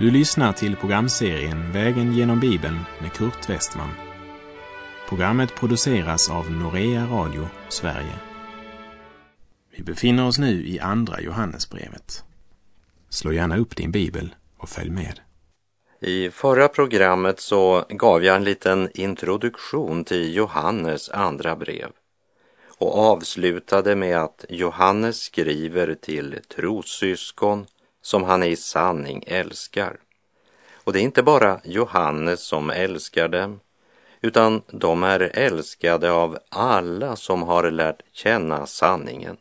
Du lyssnar till programserien Vägen genom Bibeln med Kurt Westman. Programmet produceras av Norea Radio Sverige. Vi befinner oss nu i Andra Johannesbrevet. Slå gärna upp din bibel och följ med. I förra programmet så gav jag en liten introduktion till Johannes andra brev och avslutade med att Johannes skriver till trossyskon som han i sanning älskar. Och det är inte bara Johannes som älskar dem, utan de är älskade av alla som har lärt känna sanningen,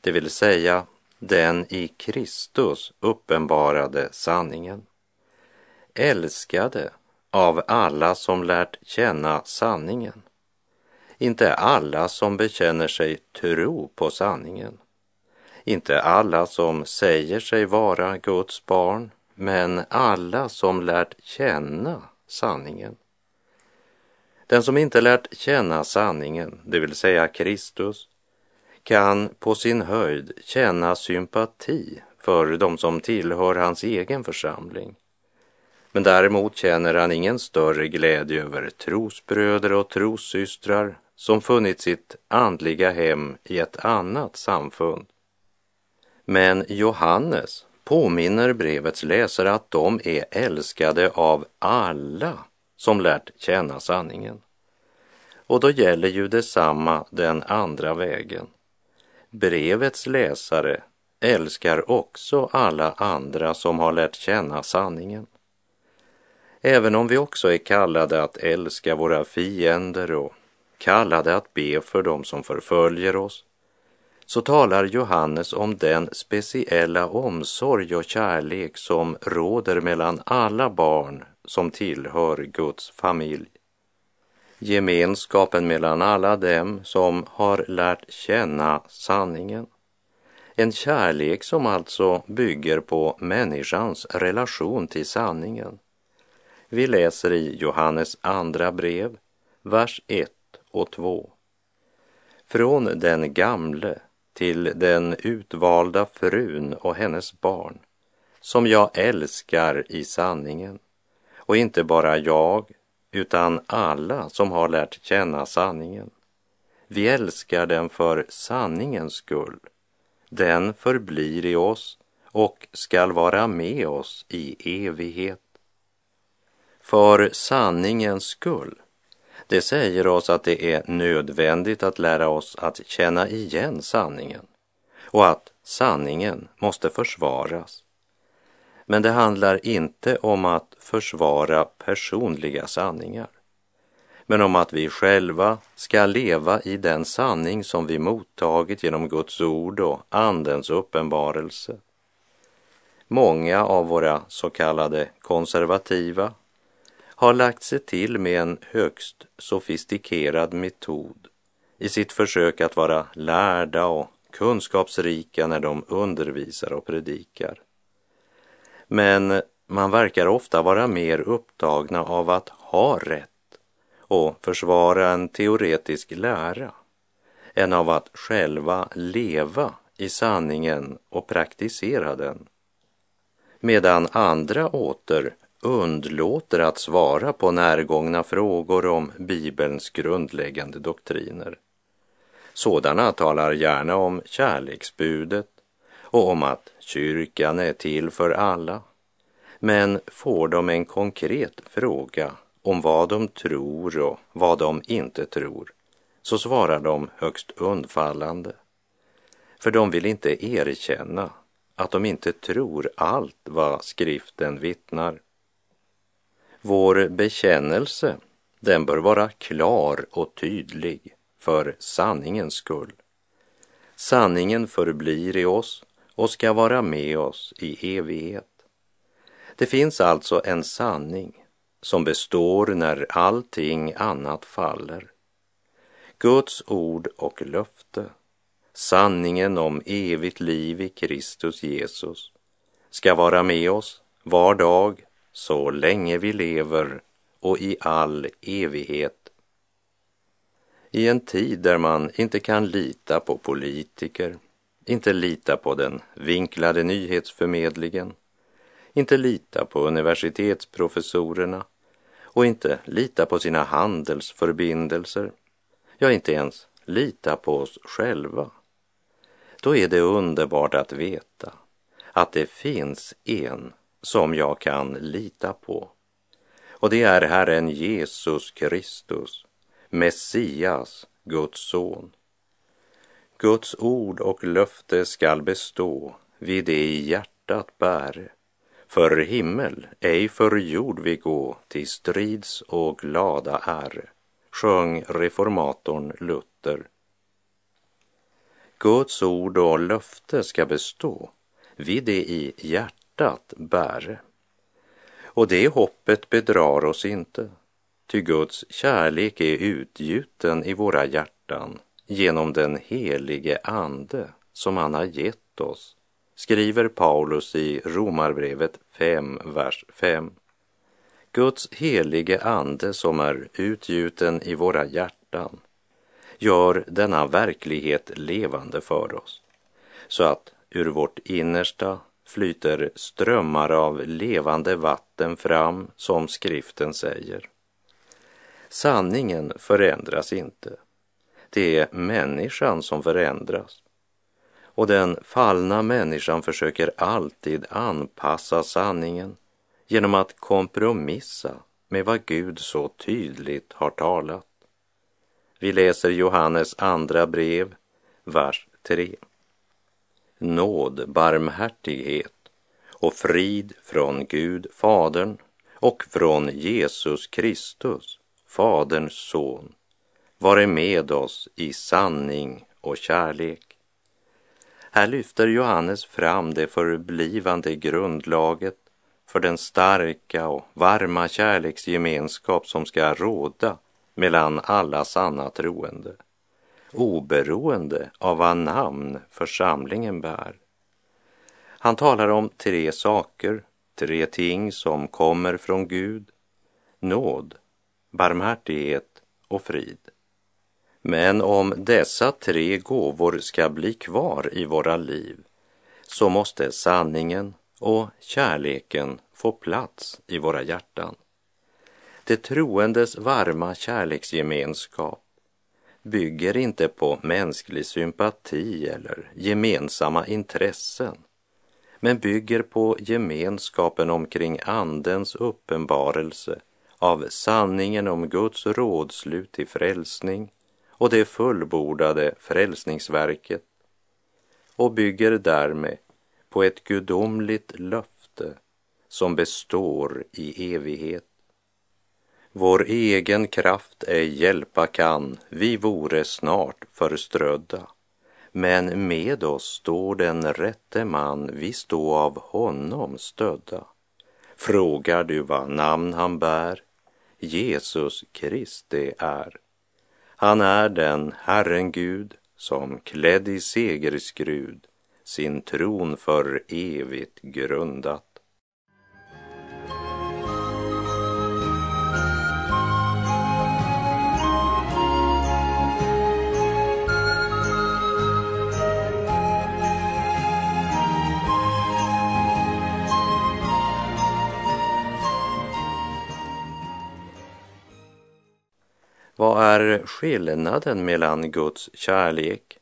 det vill säga den i Kristus uppenbarade sanningen. Älskade av alla som lärt känna sanningen. Inte alla som bekänner sig tro på sanningen. Inte alla som säger sig vara Guds barn, men alla som lärt känna sanningen. Den som inte lärt känna sanningen, det vill säga Kristus, kan på sin höjd känna sympati för de som tillhör hans egen församling. Men däremot känner han ingen större glädje över trosbröder och trossystrar som funnit sitt andliga hem i ett annat samfund. Men Johannes påminner brevets läsare att de är älskade av alla som lärt känna sanningen. Och då gäller ju detsamma den andra vägen. Brevets läsare älskar också alla andra som har lärt känna sanningen. Även om vi också är kallade att älska våra fiender och kallade att be för dem som förföljer oss, så talar Johannes om den speciella omsorg och kärlek som råder mellan alla barn som tillhör Guds familj. Gemenskapen mellan alla dem som har lärt känna sanningen. En kärlek som alltså bygger på människans relation till sanningen. Vi läser i Johannes andra brev, vers 1 och 2. Från den gamle till den utvalda frun och hennes barn, som jag älskar i sanningen. Och inte bara jag, utan alla som har lärt känna sanningen. Vi älskar den för sanningens skull. Den förblir i oss och skall vara med oss i evighet. För sanningens skull det säger oss att det är nödvändigt att lära oss att känna igen sanningen och att sanningen måste försvaras. Men det handlar inte om att försvara personliga sanningar, men om att vi själva ska leva i den sanning som vi mottagit genom Guds ord och Andens uppenbarelse. Många av våra så kallade konservativa har lagt sig till med en högst sofistikerad metod i sitt försök att vara lärda och kunskapsrika när de undervisar och predikar. Men man verkar ofta vara mer upptagna av att ha rätt och försvara en teoretisk lära än av att själva leva i sanningen och praktisera den. Medan andra åter undlåter att svara på närgångna frågor om Bibelns grundläggande doktriner. Sådana talar gärna om kärleksbudet och om att kyrkan är till för alla. Men får de en konkret fråga om vad de tror och vad de inte tror, så svarar de högst undfallande. För de vill inte erkänna att de inte tror allt vad skriften vittnar. Vår bekännelse, den bör vara klar och tydlig för sanningens skull. Sanningen förblir i oss och ska vara med oss i evighet. Det finns alltså en sanning som består när allting annat faller. Guds ord och löfte, sanningen om evigt liv i Kristus Jesus, ska vara med oss var dag så länge vi lever och i all evighet. I en tid där man inte kan lita på politiker, inte lita på den vinklade nyhetsförmedlingen, inte lita på universitetsprofessorerna och inte lita på sina handelsförbindelser, ja, inte ens lita på oss själva. Då är det underbart att veta att det finns en som jag kan lita på. Och det är Herren Jesus Kristus, Messias, Guds son. Guds ord och löfte skall bestå vid det i hjärtat bäre. För himmel, ej för jord vi gå till strids och glada är, sjöng reformatorn Luther. Guds ord och löfte ska bestå vid det i hjärtat bäre. Och det hoppet bedrar oss inte, ty Guds kärlek är utgjuten i våra hjärtan genom den helige Ande som han har gett oss, skriver Paulus i Romarbrevet 5, vers 5. Guds helige Ande som är utgjuten i våra hjärtan gör denna verklighet levande för oss, så att ur vårt innersta flyter strömmar av levande vatten fram, som skriften säger. Sanningen förändras inte. Det är människan som förändras. Och den fallna människan försöker alltid anpassa sanningen genom att kompromissa med vad Gud så tydligt har talat. Vi läser Johannes andra brev, vers 3. Nåd, barmhärtighet och frid från Gud Fadern och från Jesus Kristus, Faderns son, vare med oss i sanning och kärlek. Här lyfter Johannes fram det förblivande grundlaget för den starka och varma kärleksgemenskap som ska råda mellan alla sanna troende, oberoende av vad namn församlingen bär. Han talar om tre saker, tre ting som kommer från Gud, nåd, barmhärtighet och frid. Men om dessa tre gåvor ska bli kvar i våra liv så måste sanningen och kärleken få plats i våra hjärtan. Det troendes varma kärleksgemenskap bygger inte på mänsklig sympati eller gemensamma intressen, men bygger på gemenskapen omkring Andens uppenbarelse av sanningen om Guds rådslut till frälsning och det fullbordade frälsningsverket och bygger därmed på ett gudomligt löfte som består i evighet. Vår egen kraft ej hjälpa kan, vi vore snart förströdda. Men med oss står den rätte man, vi stå av honom stödda. Frågar du vad namn han bär? Jesus Krist det är. Han är den Herren Gud som klädd i segerskrud sin tron för evigt grundat. Vad är skillnaden mellan Guds kärlek,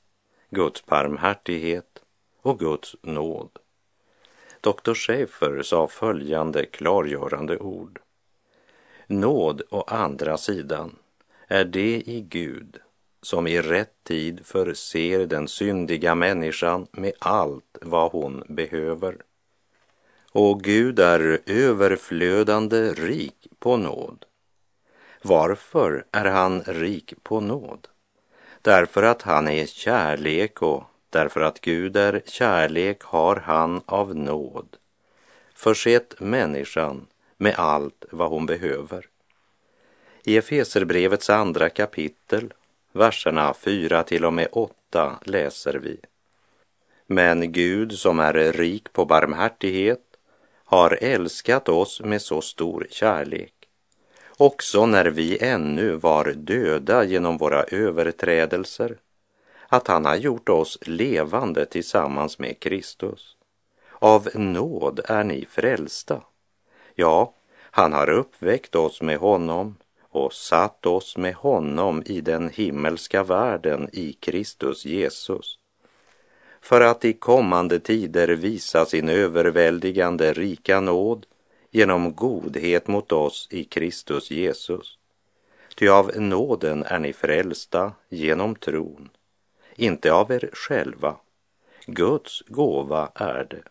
Guds barmhärtighet och Guds nåd? Dr. Schäfer sa följande klargörande ord. Nåd å andra sidan är det i Gud som i rätt tid förser den syndiga människan med allt vad hon behöver. Och Gud är överflödande rik på nåd varför är han rik på nåd? Därför att han är kärlek och därför att Gud är kärlek har han av nåd försett människan med allt vad hon behöver. I Efeserbrevets andra kapitel, verserna 4 till och med 8 läser vi. Men Gud som är rik på barmhärtighet har älskat oss med så stor kärlek också när vi ännu var döda genom våra överträdelser, att han har gjort oss levande tillsammans med Kristus. Av nåd är ni frälsta. Ja, han har uppväckt oss med honom och satt oss med honom i den himmelska världen i Kristus Jesus för att i kommande tider visa sin överväldigande rika nåd genom godhet mot oss i Kristus Jesus. Ty av nåden är ni frälsta genom tron, inte av er själva. Guds gåva är det,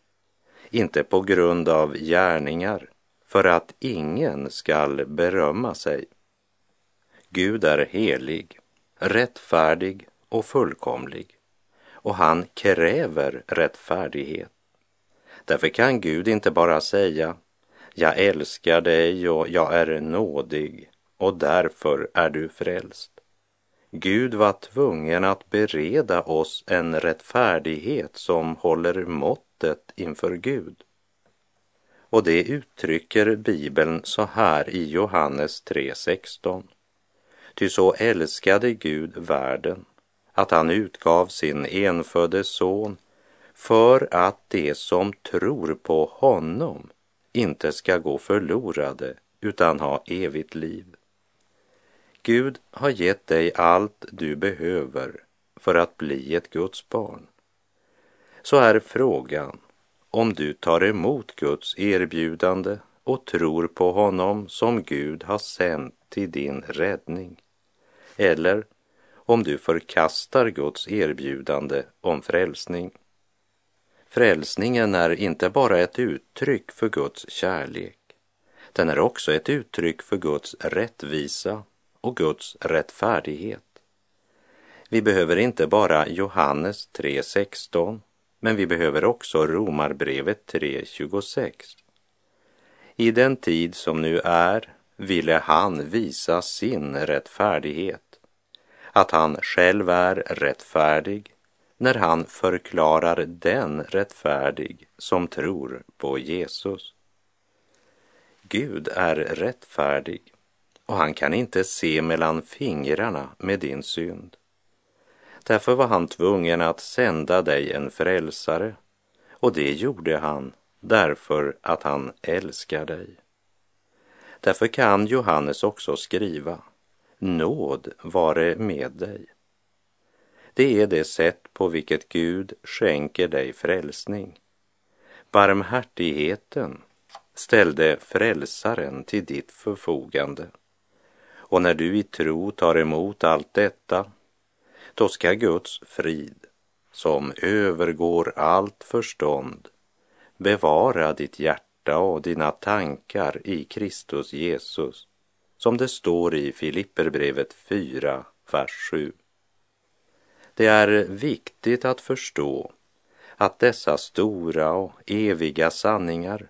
inte på grund av gärningar, för att ingen skall berömma sig. Gud är helig, rättfärdig och fullkomlig och han kräver rättfärdighet. Därför kan Gud inte bara säga jag älskar dig och jag är nådig och därför är du frälst. Gud var tvungen att bereda oss en rättfärdighet som håller måttet inför Gud. Och det uttrycker Bibeln så här i Johannes 3.16. Ty så älskade Gud världen att han utgav sin enfödde son för att de som tror på honom inte ska gå förlorade utan ha evigt liv. Gud har gett dig allt du behöver för att bli ett Guds barn. Så är frågan om du tar emot Guds erbjudande och tror på honom som Gud har sänt till din räddning. Eller om du förkastar Guds erbjudande om frälsning. Frälsningen är inte bara ett uttryck för Guds kärlek. Den är också ett uttryck för Guds rättvisa och Guds rättfärdighet. Vi behöver inte bara Johannes 3.16, men vi behöver också Romarbrevet 3.26. I den tid som nu är ville han visa sin rättfärdighet att han själv är rättfärdig när han förklarar den rättfärdig som tror på Jesus. Gud är rättfärdig och han kan inte se mellan fingrarna med din synd. Därför var han tvungen att sända dig en frälsare och det gjorde han därför att han älskar dig. Därför kan Johannes också skriva nåd vare med dig. Det är det sätt på vilket Gud skänker dig frälsning. Barmhärtigheten ställde frälsaren till ditt förfogande. Och när du i tro tar emot allt detta, då ska Guds frid, som övergår allt förstånd, bevara ditt hjärta och dina tankar i Kristus Jesus som det står i Filipperbrevet 4, vers 7. Det är viktigt att förstå att dessa stora och eviga sanningar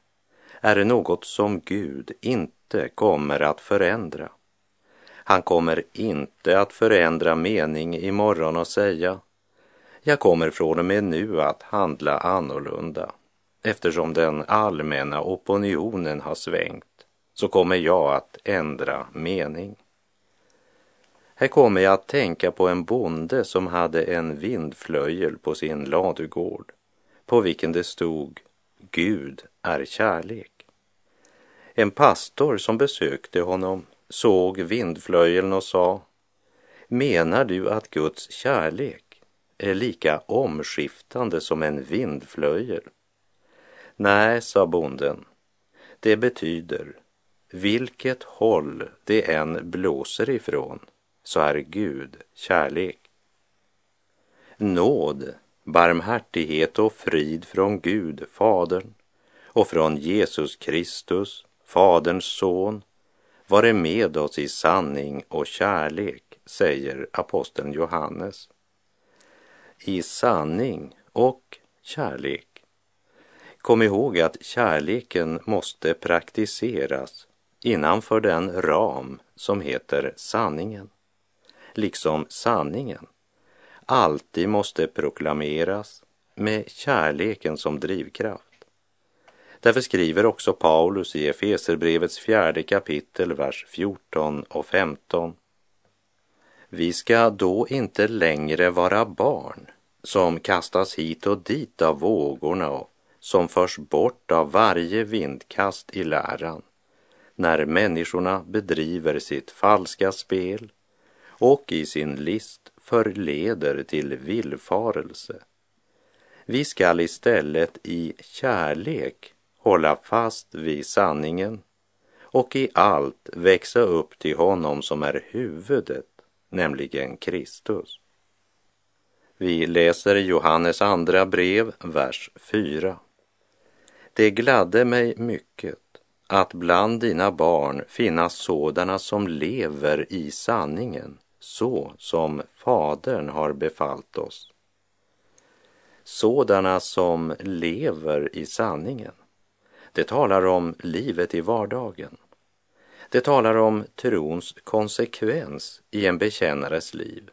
är något som Gud inte kommer att förändra. Han kommer inte att förändra mening imorgon och säga jag kommer från och med nu att handla annorlunda eftersom den allmänna opinionen har svängt så kommer jag att ändra mening. Här kommer jag att tänka på en bonde som hade en vindflöjel på sin ladugård på vilken det stod Gud är kärlek. En pastor som besökte honom såg vindflöjeln och sa Menar du att Guds kärlek är lika omskiftande som en vindflöjel? Nej, sa bonden, det betyder vilket håll det än blåser ifrån så är Gud kärlek. Nåd, barmhärtighet och frid från Gud, Fadern och från Jesus Kristus, Faderns son, vare med oss i sanning och kärlek, säger aposteln Johannes. I sanning och kärlek. Kom ihåg att kärleken måste praktiseras innanför den ram som heter sanningen, liksom sanningen alltid måste proklameras med kärleken som drivkraft. Därför skriver också Paulus i Efeserbrevets fjärde kapitel, vers 14 och 15. Vi ska då inte längre vara barn som kastas hit och dit av vågorna och som förs bort av varje vindkast i läran när människorna bedriver sitt falska spel och i sin list förleder till villfarelse. Vi skall istället i kärlek hålla fast vid sanningen och i allt växa upp till honom som är huvudet, nämligen Kristus. Vi läser Johannes andra brev, vers 4. Det gladde mig mycket att bland dina barn finnas sådana som lever i sanningen så som Fadern har befallt oss. Sådana som lever i sanningen. Det talar om livet i vardagen. Det talar om trons konsekvens i en bekännares liv.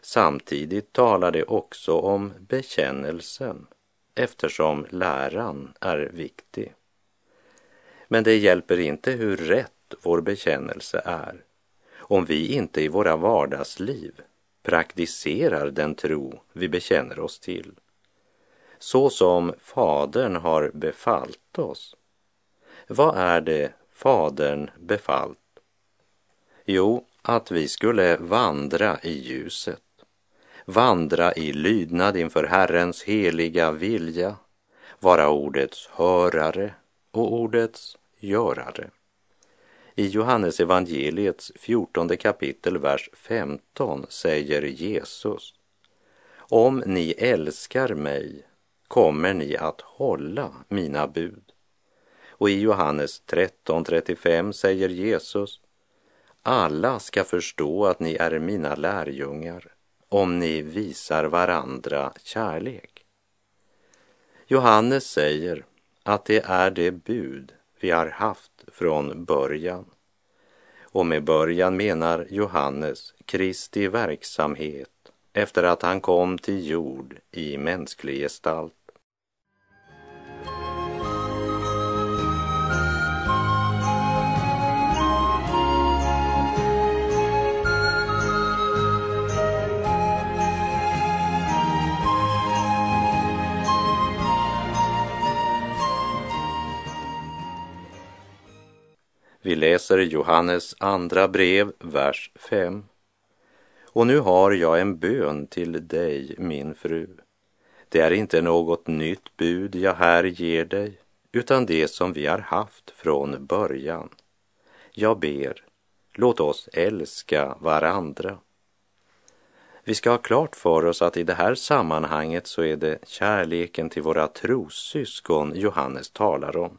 Samtidigt talar det också om bekännelsen eftersom läran är viktig. Men det hjälper inte hur rätt vår bekännelse är om vi inte i våra vardagsliv praktiserar den tro vi bekänner oss till. Så som Fadern har befallt oss. Vad är det Fadern befallt? Jo, att vi skulle vandra i ljuset, vandra i lydnad inför Herrens heliga vilja, vara ordets hörare och ordets görare. I Johannes evangeliets fjortonde kapitel, vers 15 säger Jesus Om ni älskar mig kommer ni att hålla mina bud. Och i Johannes 13.35 säger Jesus Alla ska förstå att ni är mina lärjungar om ni visar varandra kärlek. Johannes säger att det är det bud vi har haft från början. Och med början menar Johannes Kristi verksamhet efter att han kom till jord i mänsklig gestalt. Vi läser Johannes andra brev, vers 5. Och nu har jag en bön till dig, min fru. Det är inte något nytt bud jag här ger dig, utan det som vi har haft från början. Jag ber, låt oss älska varandra. Vi ska ha klart för oss att i det här sammanhanget så är det kärleken till våra trossyskon Johannes talar om.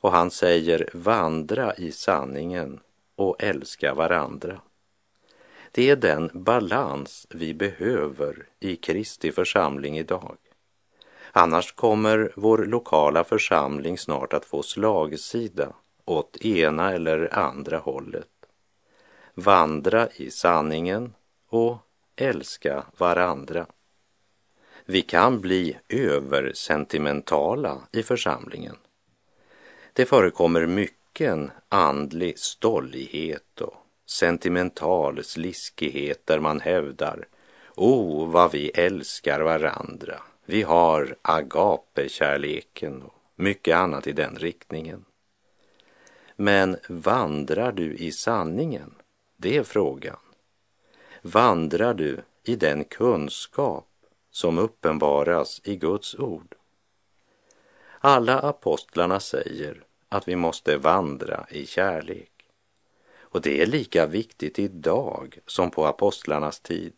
Och han säger vandra i sanningen och älska varandra. Det är den balans vi behöver i Kristi församling idag. Annars kommer vår lokala församling snart att få slagsida åt ena eller andra hållet. Vandra i sanningen och älska varandra. Vi kan bli översentimentala i församlingen det förekommer mycken andlig stollighet och sentimental sliskighet där man hävdar Oh, vad vi älskar varandra. Vi har agape-kärleken och mycket annat i den riktningen. Men vandrar du i sanningen? Det är frågan. Vandrar du i den kunskap som uppenbaras i Guds ord? Alla apostlarna säger att vi måste vandra i kärlek. Och det är lika viktigt idag som på apostlarnas tid.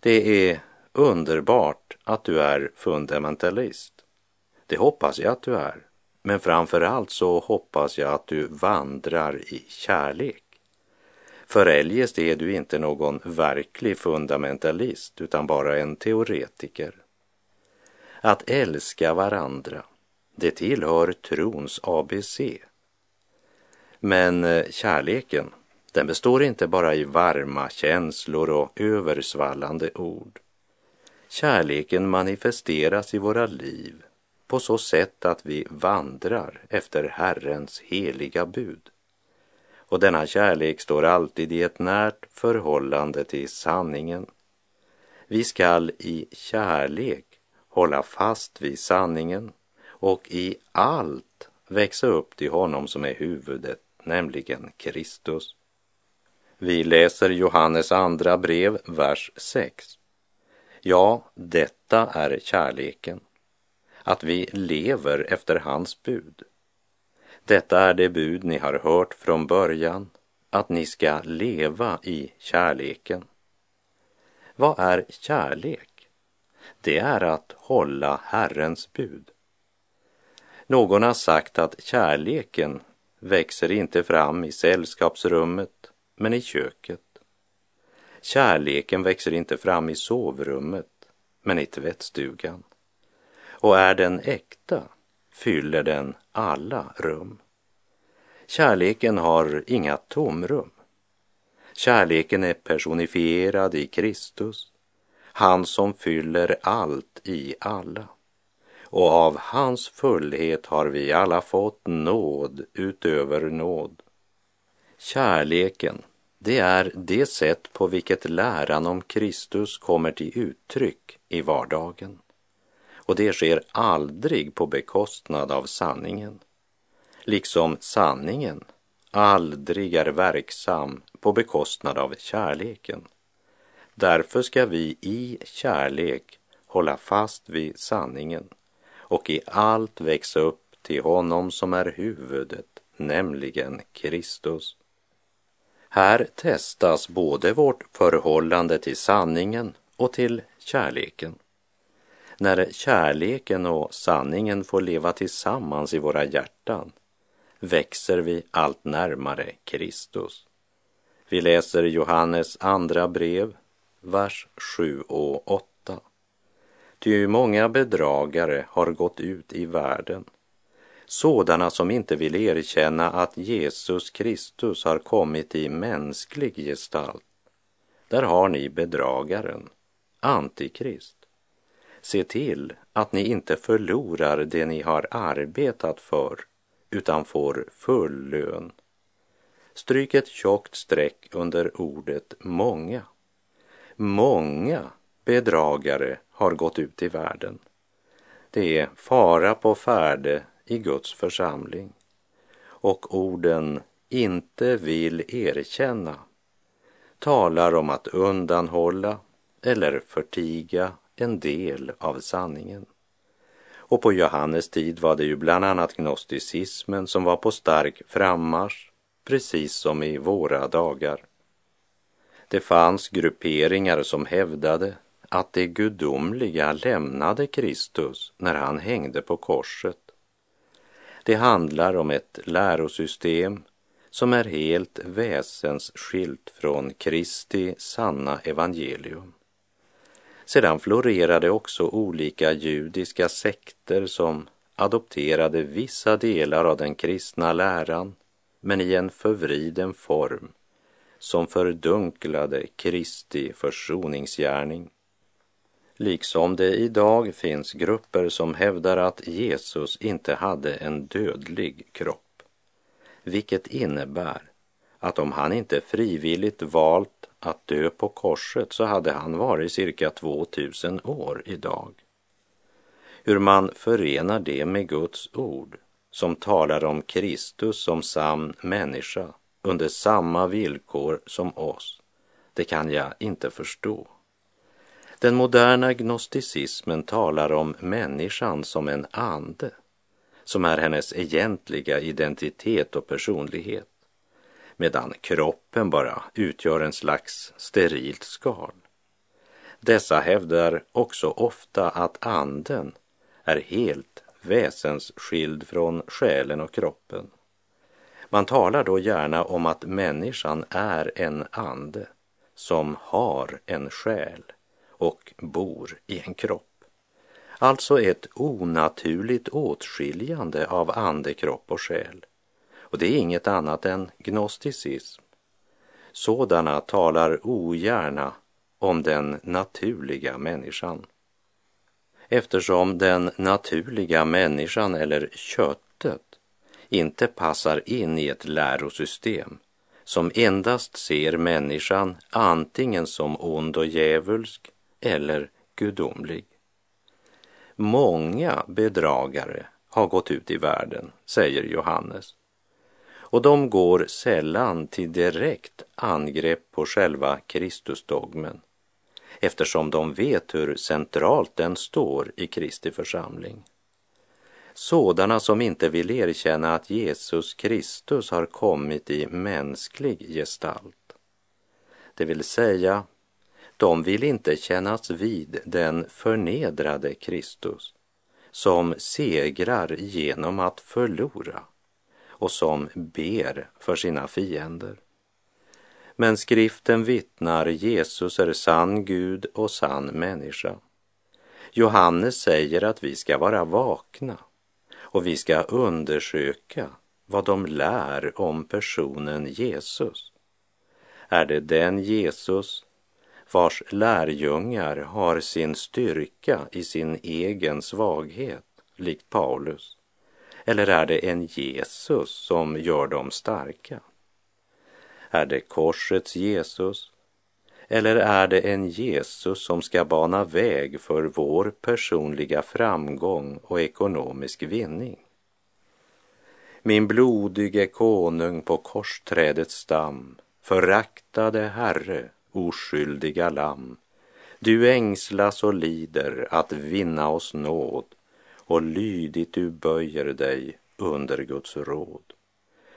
Det är underbart att du är fundamentalist. Det hoppas jag att du är. Men framför allt så hoppas jag att du vandrar i kärlek. För eljest är du inte någon verklig fundamentalist utan bara en teoretiker. Att älska varandra, det tillhör trons ABC. Men eh, kärleken, den består inte bara i varma känslor och översvallande ord. Kärleken manifesteras i våra liv på så sätt att vi vandrar efter Herrens heliga bud. Och denna kärlek står alltid i ett närt förhållande till sanningen. Vi skall i kärlek hålla fast vid sanningen och i allt växa upp till honom som är huvudet, nämligen Kristus. Vi läser Johannes andra brev, vers 6. Ja, detta är kärleken, att vi lever efter hans bud. Detta är det bud ni har hört från början, att ni ska leva i kärleken. Vad är kärlek? Det är att hålla Herrens bud. Någon har sagt att kärleken växer inte fram i sällskapsrummet, men i köket. Kärleken växer inte fram i sovrummet, men i tvättstugan. Och är den äkta fyller den alla rum. Kärleken har inga tomrum. Kärleken är personifierad i Kristus, han som fyller allt i alla. Och av hans fullhet har vi alla fått nåd utöver nåd. Kärleken, det är det sätt på vilket läran om Kristus kommer till uttryck i vardagen. Och det sker aldrig på bekostnad av sanningen. Liksom sanningen aldrig är verksam på bekostnad av kärleken. Därför ska vi i kärlek hålla fast vid sanningen och i allt växa upp till honom som är huvudet, nämligen Kristus. Här testas både vårt förhållande till sanningen och till kärleken. När kärleken och sanningen får leva tillsammans i våra hjärtan växer vi allt närmare Kristus. Vi läser Johannes andra brev, vers 7 och 8. Ty många bedragare har gått ut i världen, sådana som inte vill erkänna att Jesus Kristus har kommit i mänsklig gestalt. Där har ni bedragaren, Antikrist. Se till att ni inte förlorar det ni har arbetat för utan får full lön. Stryk ett tjockt streck under ordet många. Många bedragare har gått ut i världen. Det är fara på färde i Guds församling. Och orden inte vill erkänna talar om att undanhålla eller förtiga en del av sanningen. Och på Johannes tid var det ju bland annat gnosticismen som var på stark frammarsch, precis som i våra dagar. Det fanns grupperingar som hävdade att det gudomliga lämnade Kristus när han hängde på korset. Det handlar om ett lärosystem som är helt väsensskilt från Kristi sanna evangelium. Sedan florerade också olika judiska sekter som adopterade vissa delar av den kristna läran, men i en förvriden form som fördunklade Kristi försoningsgärning. Liksom det idag finns grupper som hävdar att Jesus inte hade en dödlig kropp, vilket innebär att om han inte frivilligt valt att dö på korset så hade han varit cirka 2000 år idag. Hur man förenar det med Guds ord som talar om Kristus som sann människa under samma villkor som oss, det kan jag inte förstå. Den moderna gnosticismen talar om människan som en ande, som är hennes egentliga identitet och personlighet medan kroppen bara utgör en slags sterilt skal. Dessa hävdar också ofta att anden är helt väsensskild från själen och kroppen. Man talar då gärna om att människan är en ande som har en själ och bor i en kropp. Alltså ett onaturligt åtskiljande av ande, kropp och själ och det är inget annat än gnosticism. Sådana talar ogärna om den naturliga människan. Eftersom den naturliga människan eller kött inte passar in i ett lärosystem som endast ser människan antingen som ond och djävulsk eller gudomlig. många bedragare har gått ut i världen, säger Johannes. Och de går sällan till direkt angrepp på själva Kristusdogmen eftersom de vet hur centralt den står i Kristi församling. Sådana som inte vill erkänna att Jesus Kristus har kommit i mänsklig gestalt. Det vill säga, de vill inte kännas vid den förnedrade Kristus som segrar genom att förlora och som ber för sina fiender. Men skriften vittnar Jesus är sann Gud och sann människa. Johannes säger att vi ska vara vakna och vi ska undersöka vad de lär om personen Jesus. Är det den Jesus vars lärjungar har sin styrka i sin egen svaghet, likt Paulus? Eller är det en Jesus som gör dem starka? Är det korsets Jesus? Eller är det en Jesus som ska bana väg för vår personliga framgång och ekonomisk vinning? Min blodige konung på korsträdets stam, föraktade Herre, oskyldiga lamm, du ängslas och lider att vinna oss nåd och lydigt du böjer dig under Guds råd.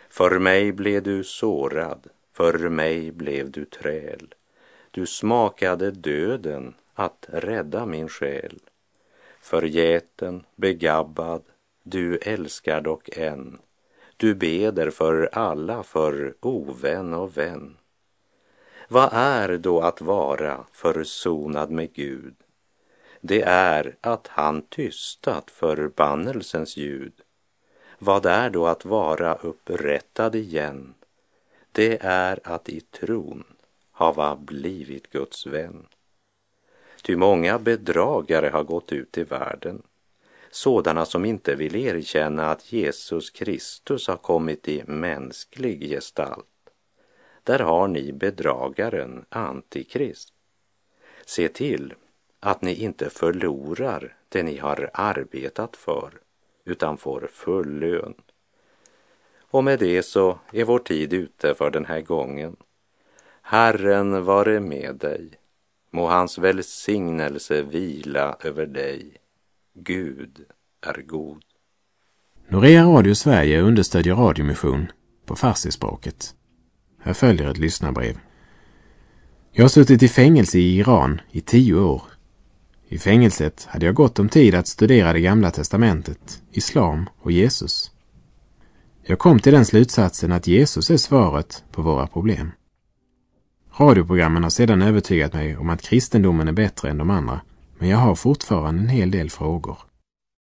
För mig blev du sårad, för mig blev du träl. Du smakade döden att rädda min själ. Förgäten, begabbad, du älskar dock än. Du beder för alla, för ovän och vän. Vad är då att vara försonad med Gud? Det är att han tystat förbannelsens ljud. Vad är då att vara upprättad igen? det är att i tron hava blivit Guds vän. Ty många bedragare har gått ut i världen, sådana som inte vill erkänna att Jesus Kristus har kommit i mänsklig gestalt. Där har ni bedragaren Antikrist. Se till att ni inte förlorar det ni har arbetat för, utan får full lön. Och med det så är vår tid ute för den här gången. Herren vare med dig. Må hans välsignelse vila över dig. Gud är god. Norea Radio Sverige understödjer radiomission på farsispråket. Här följer ett lyssnarbrev. Jag har suttit i fängelse i Iran i tio år. I fängelset hade jag gott om tid att studera det gamla testamentet, islam och Jesus. Jag kom till den slutsatsen att Jesus är svaret på våra problem. Radioprogrammen har sedan övertygat mig om att kristendomen är bättre än de andra, men jag har fortfarande en hel del frågor.